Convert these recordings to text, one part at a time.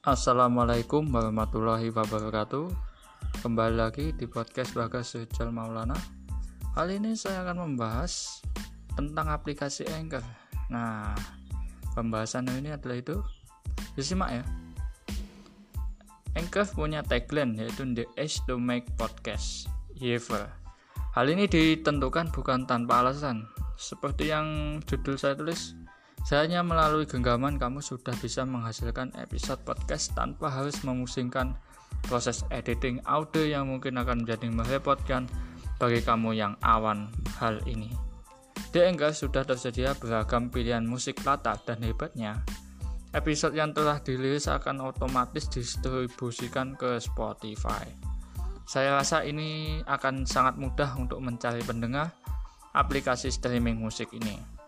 Assalamualaikum warahmatullahi wabarakatuh. Kembali lagi di podcast Bagas Sejal Maulana. Kali ini saya akan membahas tentang aplikasi Anchor. Nah, pembahasan ini adalah itu. Disimak ya. Anchor punya tagline yaitu The Age to Make Podcast. Ever Hal ini ditentukan bukan tanpa alasan. Seperti yang judul saya tulis saya melalui genggaman kamu sudah bisa menghasilkan episode podcast tanpa harus memusingkan proses editing audio yang mungkin akan menjadi merepotkan bagi kamu yang awan hal ini. Di Anchor sudah tersedia beragam pilihan musik latar dan hebatnya, episode yang telah dirilis akan otomatis didistribusikan ke Spotify. Saya rasa ini akan sangat mudah untuk mencari pendengar aplikasi streaming musik ini.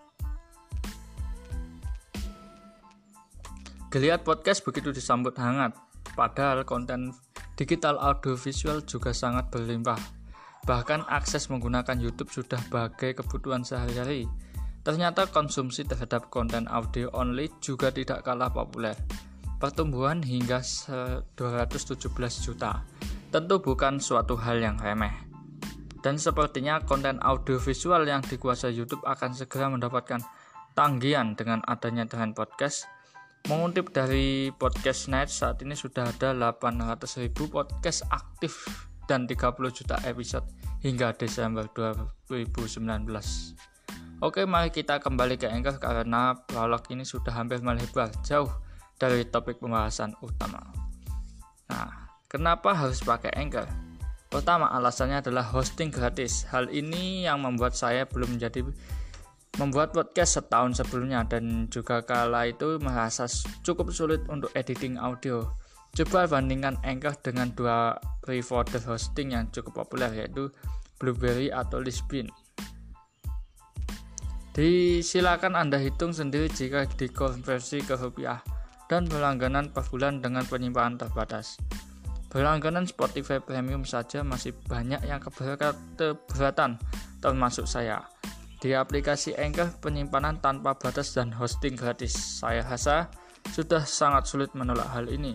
Geliat podcast begitu disambut hangat, padahal konten digital audiovisual juga sangat berlimpah. Bahkan akses menggunakan YouTube sudah bagai kebutuhan sehari-hari. Ternyata konsumsi terhadap konten audio only juga tidak kalah populer. Pertumbuhan hingga 217 juta. Tentu bukan suatu hal yang remeh. Dan sepertinya konten audiovisual yang dikuasai YouTube akan segera mendapatkan tanggihan dengan adanya tren podcast Mengutip dari podcast Night saat ini sudah ada 800.000 podcast aktif dan 30 juta episode hingga Desember 2019. Oke, mari kita kembali ke Anchor karena prolog ini sudah hampir melebar jauh dari topik pembahasan utama. Nah, kenapa harus pakai Anchor? Pertama, alasannya adalah hosting gratis. Hal ini yang membuat saya belum menjadi membuat podcast setahun sebelumnya dan juga kala itu merasa cukup sulit untuk editing audio. Coba bandingkan Anchor dengan dua provider hosting yang cukup populer yaitu Blueberry atau Lisbon. Disilakan Anda hitung sendiri jika dikonversi ke rupiah dan berlangganan per bulan dengan penyimpanan terbatas. Berlangganan Spotify Premium saja masih banyak yang keberatan termasuk saya. Di aplikasi Anchor penyimpanan tanpa batas dan hosting gratis. Saya rasa sudah sangat sulit menolak hal ini.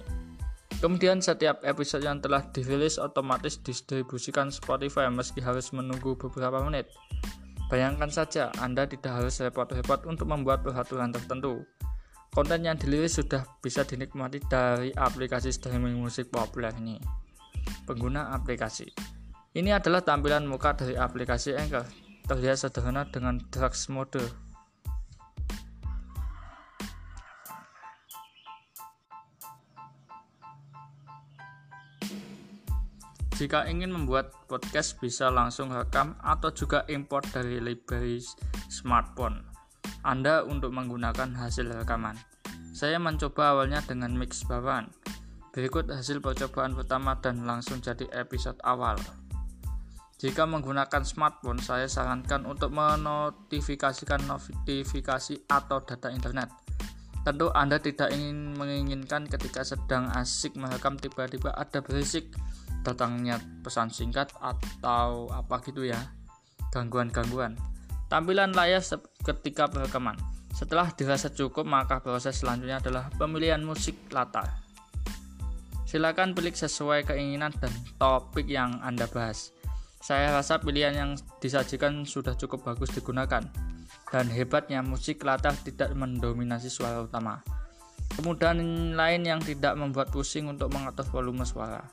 Kemudian setiap episode yang telah dirilis otomatis distribusikan Spotify meski harus menunggu beberapa menit. Bayangkan saja, Anda tidak harus repot-repot untuk membuat peraturan tertentu. Konten yang dirilis sudah bisa dinikmati dari aplikasi streaming musik populer ini. Pengguna aplikasi. Ini adalah tampilan muka dari aplikasi Anchor terlihat sederhana dengan drugs mode. Jika ingin membuat podcast bisa langsung rekam atau juga import dari library smartphone Anda untuk menggunakan hasil rekaman. Saya mencoba awalnya dengan mix bawaan. Berikut hasil percobaan pertama dan langsung jadi episode awal. Jika menggunakan smartphone, saya sarankan untuk menotifikasikan notifikasi atau data internet. Tentu Anda tidak ingin menginginkan ketika sedang asik merekam tiba-tiba ada berisik datangnya pesan singkat atau apa gitu ya. Gangguan-gangguan. Tampilan layar ketika perekaman. Setelah dirasa cukup, maka proses selanjutnya adalah pemilihan musik latar. Silakan pilih sesuai keinginan dan topik yang Anda bahas. Saya rasa pilihan yang disajikan sudah cukup bagus digunakan, dan hebatnya musik latar tidak mendominasi suara utama. Kemudian lain yang tidak membuat pusing untuk mengatur volume suara.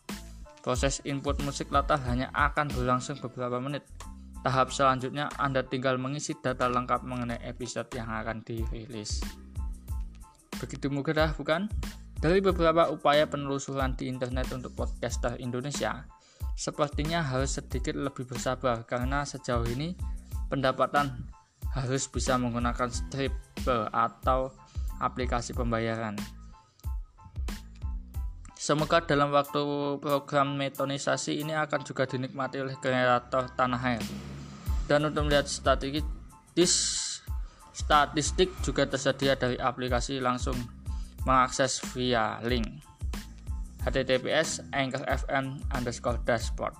Proses input musik latar hanya akan berlangsung beberapa menit. Tahap selanjutnya Anda tinggal mengisi data lengkap mengenai episode yang akan dirilis. Begitu mudah bukan? Dari beberapa upaya penelusuran di internet untuk podcaster Indonesia, sepertinya harus sedikit lebih bersabar karena sejauh ini pendapatan harus bisa menggunakan stripper atau aplikasi pembayaran. Semoga dalam waktu program metonisasi ini akan juga dinikmati oleh kreator tanah air. Dan untuk melihat statistik, statistik juga tersedia dari aplikasi langsung mengakses via link https anchor fm underscore dashboard.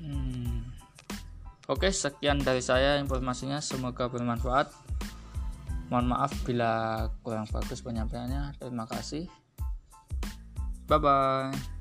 Hmm. oke sekian dari saya informasinya. Semoga bermanfaat. Mohon maaf bila kurang bagus penyampaiannya. Terima kasih. Bye bye